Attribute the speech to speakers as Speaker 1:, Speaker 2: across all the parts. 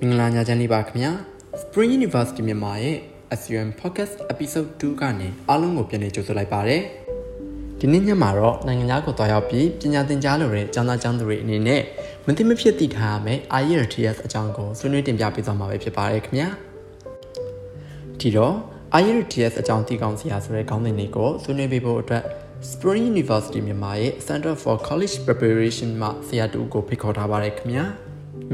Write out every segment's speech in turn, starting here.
Speaker 1: မင်္ဂလာညချမ်းလေးပါခင်ဗျာ Spring University မြန်မာရဲ့ SUM Podcast Episode 2ကနေအားလုံးကိုပြန်လည်ကြိုဆိုလိုက်ပါရစေဒီနေ့ညမှာတော့နိုင်ငံသားကိုတွားရောက်ပြီးပညာသင်ကြားလိုတဲ့ကျောင်းသားကျောင်းသူတွေအနေနဲ့မသိမဖြစ်သိထားရမယ့် IELTS အကြောင်းကိုဆွေးနွေးတင်ပြပေးသွားမှာပဲဖြစ်ပါတယ်ခင်ဗျာဒီတော့ IELTS အကြောင်းသိကောင်းစရာဆိုတဲ့ခေါင်းစဉ်လေးကိုဆွေးနွေးပေးဖို့အတွက် Spring University မြန်မာရဲ့ Center for College Preparation မှဆရာတူကိုဖိတ်ခေါ်ထားပါတယ်ခင်ဗျာ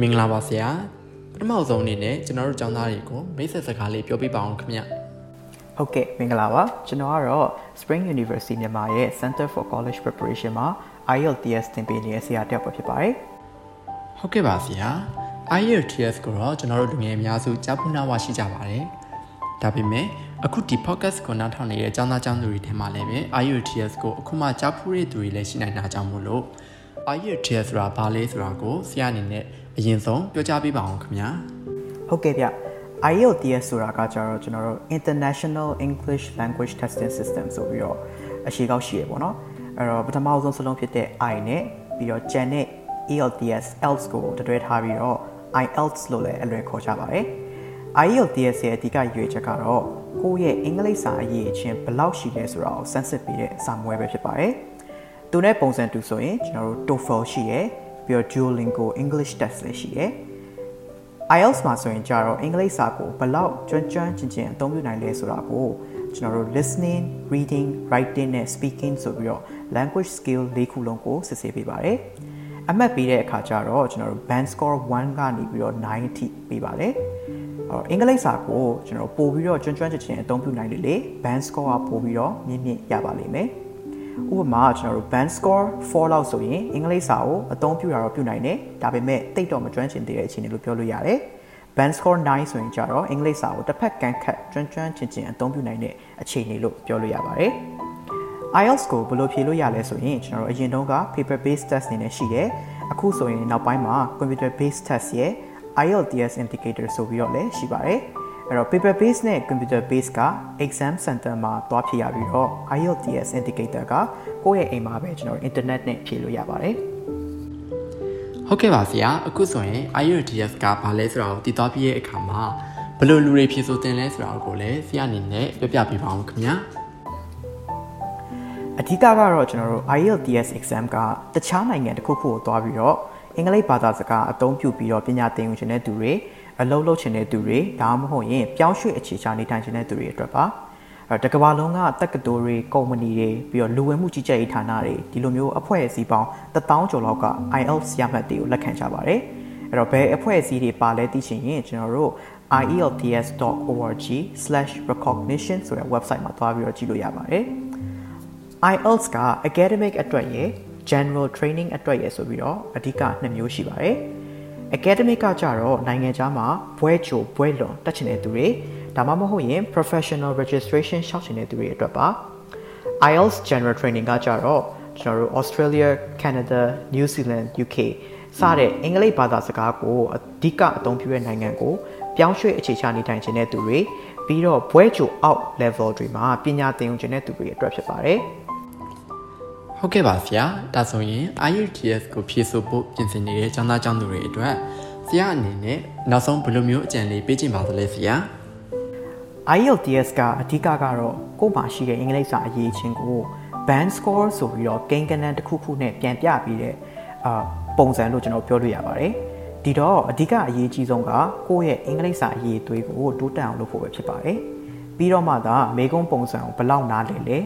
Speaker 1: မင်္ဂလာပါဆရာပ ထမဆုံးအနေနဲ့ကျွန်တော်တို့ကျောင်းသားတွေကိုမိတ်ဆက်စကားလေးပြောပြပါအောင်ခင်ဗျ
Speaker 2: ဟုတ်ကဲ့မင်္ဂလာပါကျွန်တော်ကတော့ Spring University မြန်မာရဲ့ Center for College Preparation မှာ IELTS သင်ပေးနေတဲ့ဆရာတစ်ယောက်ပဲဖြစ်ပါတယ်
Speaker 1: ဟုတ်ကဲ့ပါဆရာ IELTS ကိုတော့ကျွန်တော်တို့လူငယ်အများစုကြားဖူးနားဝရှိကြပါတယ်ဒါပေမဲ့အခုဒီ podcast ကိုနားထောင်နေတဲ့ကျောင်းသားကျောင်းသူတွေထဲမှာလည်းပဲ IELTS ကိုအခုမှကြားဖူးတဲ့သူတွေလည်းရှိနိုင်တာကြောင့်မို့လို့ IELTS ဆိုတာဘာလဲဆိုတာကိုဆရာအနေနဲ့ အရင်ဆုံးပြောကြားပေးပါအောင်ခင်ဗျာ
Speaker 2: ဟုတ်ကဲ့ဗျ IELTS ဆိုတာကကြတော့ကျွန်တော်တို့ International English Language Testing System ဆိုပြီးတော့အရှိကောက်ရှိရပေါ့နော်အဲ့တော့ပထမဆုံးစလုံးဖြစ်တဲ့ I နဲ့ပြီးတော့ Jan နဲ့ ELTS else ကိုတွဲထားပြီးတော့ IELTS လို့လည်းအလွယ်ခေါ်ကြပါတယ် IELTS ရဲ့အဓိကရွေးချက်ကတော့ကိုယ့်ရဲ့အင်္ဂလိပ်စာအရေးအချင်းဘယ်လောက်ရှိလဲဆိုတာကိုစမ်းစစ်ပေးတဲ့စာမွေးပဲဖြစ်ပါတယ်။သူနဲ့ပုံစံတူဆိုရင်ကျွန်တော်တို့ TOEFL ရှိရယ် ပြီးတော့ Duolingo English Test လည်းရှိရယ် IELTS မှာဆိုရင်ကြတော့အင်္ဂလိပ်စာကိုဘယ်လောက်ကျွမ်းကျွမ်းကျင်ကျင်အသုံးပြုနိုင်လဲဆိုတာကိုကျွန်တော်တို့ listening, reading, writing နဲ့ speaking ဆိုပြီးတော့ language skill ၄ခုလုံးကိုစစ်ဆေးပေးပါတယ်။အမှတ်ပေးတဲ့အခါကျတော့ကျွန်တော်တို့ band score 1ကနေပြီးတော့9အထိပေးပါတယ်။တော့အင်္ဂလိပ်စာကိုကျွန်တော်ပို့ပြီးတော့ကျွမ်းကျွမ်းကျင်ကျင်အသုံးပြုနိုင်လေလေ band score ကပို့ပြီးတော့မြင့်မြင့်ရပါလိမ့်မယ် ဥပမာကျွန်တော်တို့ band score 4လောက်ဆိုရင်အင်္ဂလိပ်စာကိုအသုံးပြုတာတော့ပြုနိုင်တယ်ဒါပေမဲ့တိတ်တော့မကျွမ်းကျင်သေးတဲ့အခြေအနေလို့ပြောလို့ရတယ် band score 9ဆိုရင်ကြတော့အင်္ဂလိပ်စာကိုတစ်ဖက်ကန့်ခတ်ကျွမ်းကျွမ်းကျင်ကျင်အသုံးပြုနိုင်တဲ့အခြေအနေလို့ပြောလို့ရပါတယ် IELTS ကိုဘယ်လိုဖြေလို့ရလဲဆိုရင်ကျွန်တော်တို့အရင်တုန်းက paper based test နေနဲ့ရှိတယ်အခုဆိုရင်နောက်ပိုင်းမှာ computer based test ရဲ့ IELTS indicator ဆိုပြီးတော့လည်းရှိပါတယ် အဲ့တော့ paper base နဲ့ computer base က exam center မှာတွားဖြေရပြီးတော့ IELTS indicator ကကိုယ့်ရဲ့အိမ်မှာပဲကျွန်တော် internet နဲ့ဖြေလို့ရပါတယ်
Speaker 1: ဟုတ်ကဲ့ပါဆရာအခုဆိုရင် IELTS ကဘာလဲဆိုတာကိုတည်သွားပြီးရဲ့အခါမှာဘယ်လိုလူတွေဖြေဆိုတင်လဲဆိုတာကိုလည်းဆရာအနေနဲ့ပြပြပေးပါအောင်ခင်ဗျာ
Speaker 2: အဓိကကတော့ကျွန်တော်တို့ IELTS exam ကတခြားနိုင်ငံတစ်ခုခုကိုတွားပြီးတော့အင်္ဂလိပ်ဘာသာစကားအသုံးပြုပြီးတော့ပညာသင်ယူခြင်းတဲ့သူတွေ အလုပ်လုပ်ခြင်းတဲ့သူတွေဒါမှမဟုတ်ရင်ပြောင်းရွှေ့အခြေချနေထိုင်ခြင်းတဲ့သူတွေအတွက်ပါအဲတကဘာလုံးကတက္ကသိုလ်တွေကုမ္ပဏီတွေပြီးတော့လူဝင်မှုကြီးကြပ်ရေးဌာနတွေဒီလိုမျိုးအဖွဲ့အစည်းပေါင်း1000ကျော်လောက်က IELTS ရမှတ်တွေကိုလက်ခံကြပါတယ်အဲ့တော့ဘယ်အဖွဲ့အစည်းတွေပါလဲသိချင်ရင်ကျွန်တော်တို့ ielts.org/recognition ဆိုတဲ့ website မှာသွားပြီးတော့ကြည့်လို့ရပါတယ် IELTS က academic အတွက်ရယ် general training အတွက်ရယ်ဆိုပြီးတော့အဓိကနှစ်မျိုးရှိပါတယ် academic ကကြတော့နိုင်ငံခြားမှာဘွဲချိုဘွဲလွန်တက်ချင်တဲ့သူတွေဒါမှမဟုတ်ရင် professional registration ရှောက်ချင်တဲ့သူတွေအတွက်ပါ IELTS general training ကကြတော့ကျွန်တော်တို့ Australia, Canada, New Zealand, UK စတဲ့အင်္ဂလိပ်ဘာသာစကားကိုအဓိကအသုံးပြုတဲ့နိုင်ငံကိုပြောင်းရွှေ့အခြေချနေထိုင်ခြင်းတဲ့သူတွေပြီးတော့ဘွဲချိုအောက် level တွေမှာပညာသင်ယူခြင်းတဲ့သူတွေအတွက်ဖြစ်ပါတယ်။
Speaker 1: ဟုတ်ကဲ့ပါဆရာဒါဆိုရင် IELTS ကိုဖြည့်ဆို့ဖို့ပြင်ဆင်နေတဲ့ကျောင်းသားကျောင်းသူတွေအတွက်ဆရာအနေနဲ့နောက်ဆုံးဘယ်လိုမျိုးအကြံလေးပေးချင်ပါသလဲဆရာ
Speaker 2: IELTS ကအဓိကကတော့ကိုယ်မှာရှိတဲ့အင်္ဂလိပ်စာအရေးချင်းကို band score ဆိုပြီးတော့ကိန်းကနန်းတစ်ခုခုနဲ့ပြန်ပြပြီးတဲ့အာပုံစံလို့ကျွန်တော်ပြောလို့ရပါတယ်ဒီတော့အဓိကအရေးကြီးဆုံးကကိုယ့်ရဲ့အင်္ဂလိပ်စာအရေးသွေးကိုတိုးတက်အောင်လုပ်ဖို့ပဲဖြစ်ပါတယ်ပြီးတော့မှသာမေကုန်းပုံစံကိုဘယ်လောက်နားလည်လဲ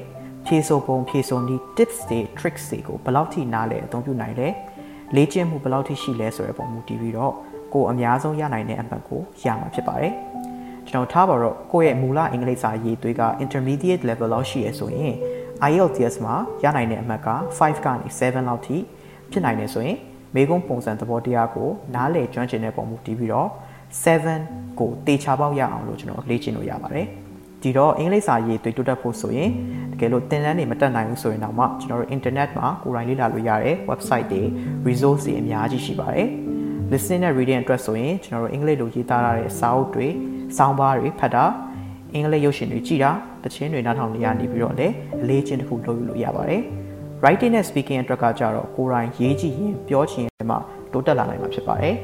Speaker 2: ဖြေဆိုပုံဖြေဆိုနည်း tips တွေ tricks တွေကိုဘယ်လောက်ထိနားလဲအသုံးပြုနိုင်လဲလေ့ကျင့်မှုဘယ်လောက်ထိရှိလဲဆိုတဲ့ပုံမူတည်ပြီးတော့ကိုအများဆုံးရနိုင်တဲ့အမှတ်ကိုရမှာဖြစ်ပါတယ်ကျွန်တော်ထားပါတော့ကိုယ့်ရဲ့မူလအင်္ဂလိပ်စာရေးသွေးက intermediate level လောက်ရှိရဆိုရင် IELTS မှာရနိုင်တဲ့အမှတ်က5ကနေ7လောက်ထိဖြစ်နိုင်တယ်ဆိုရင်မေကုန်းပုံစံသဘောတရားကိုနားလည်ကျွမ်းကျင်တဲ့ပုံမူတည်ပြီးတော့7ကိုတေချာပေါက်ရအောင်လို့ကျွန်တော်လေ့ကျင့်လို့ရပါတယ်။ ဒီတော့အင်္ဂလိပ်စာရေးတွေ့တိုးတက်ဖို့ဆိုရင်တကယ်လို့သင်တန်းတွေမတက်နိုင်ဘူးဆိုရင်တော့မှကျွန်တော်တို့ internet မှာကိုယ်တိုင်လေ့လာလို့ရတဲ့ website တွေ resource တွေအများကြီးရှိပါတယ် listening နဲ့ reading အတွက်ဆိုရင်ကျွန်တော်တို့အင်္ဂလိပ်လိုရေးသားထားတဲ့စာအုပ်တွေစောင်းပါးတွေဖတ်တာအင်္ဂလိပ်ရုပ်ရှင်တွေကြည့်တာတခြင်းတွေနားထောင်နေရနေပြီးတော့လည်းအလေးချင်းတစ်ခုလုပ်ယူလို့ရပါတယ် writing နဲ့ speaking အတွက်ကကြတော့ကိုယ်တိုင်ရေးကြည့်ရင်ပြောချင်ရင်မှတိုးတက်လာနိုင်မှာဖြစ်ပါတယ်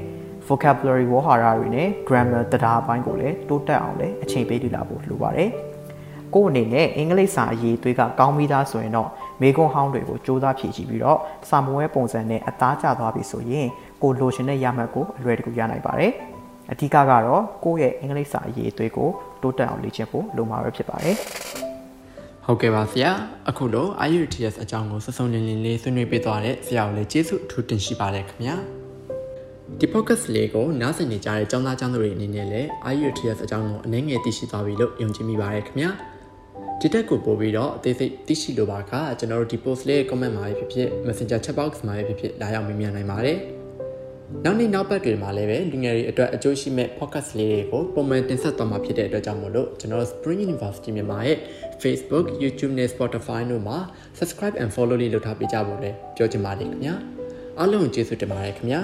Speaker 2: vocabulary ဝေါ်ဟာရတွေနဲ့ grammar တရားအပိုင်းကိုလည်းတိုးတက်အောင်လည်းအချိန်ပေးတည်လာဖို့လိုပါတယ်။ကို့အနေနဲ့အင်္ဂလိပ်စာအရေးသွေးကကောင်းပြီးသားဆိုရင်တော့မေကွန်ဟောင်းတွေကိုစူးစမ်းဖြည့်ကြည့်ပြီးတော့စာမွေးပုံစံနဲ့အသားကျသွားပြီဆိုရင်ကိုလိုချင်တဲ့ရမှတ်ကိုအလွယ်တကူရနိုင်ပါတယ်။အဓိကကတော့ကိုယ့်ရဲ့အင်္ဂလိပ်စာအရေးသွေးကိုတိုးတက်အောင်လေ့ကျင့်ဖို့လိုမှာပဲဖြစ်ပါတယ်။
Speaker 1: ဟုတ်ကဲ့ပါဆရာအခုလို IELTS အကြောင်းကိုစစုံလင်လင်လေးဆွေးနွေးပေးသွားတဲ့ဆရာကိုလည်းကျေးဇူးအထူးတင်ရှိပါတယ်ခင်ဗျာ ဒီ podcast လေးကိုနားဆင်နေကြတဲ့ကျောင်းသားကျောင်းသူတွေအနေနဲ့လည်း IELTS အကြောင်းကိုအနည်းငယ်သိရှိသွားပြီလို့ယုံကြည်မိပါတယ်ခင်ဗျာဒီတက်ကိုပို့ပြီးတော့အသေးစိတ်သိရှိလိုပါကကျွန်တော်တို့ဒီ post လေး comment မှာဖြစ်ဖြစ် Messenger chat box မှာဖြစ်ဖြစ်လာရောက်မေးမြန်းနိုင်ပါတယ်နောက်နေ့နောက်ပတ်တွေမှာလည်းပဲလူငယ်တွေအတွက်အကျိုးရှိမဲ့ podcast လေးတွေကိုပုံမှန်တင်ဆက်သွားမှာဖြစ်တဲ့အတွက်ကြောင့်မို့လို့ကျွန်တော် Spring University မြန်မာရဲ့ Facebook, YouTube နဲ့ Spotify တို့မှာ subscribe and follow လေးလုပ်ထားပေးကြဖို့လည်းပြောချင်ပါတယ်ခင်ဗျာအားလုံးကျေးဇူးတင်ပါတယ်ခင်ဗျာ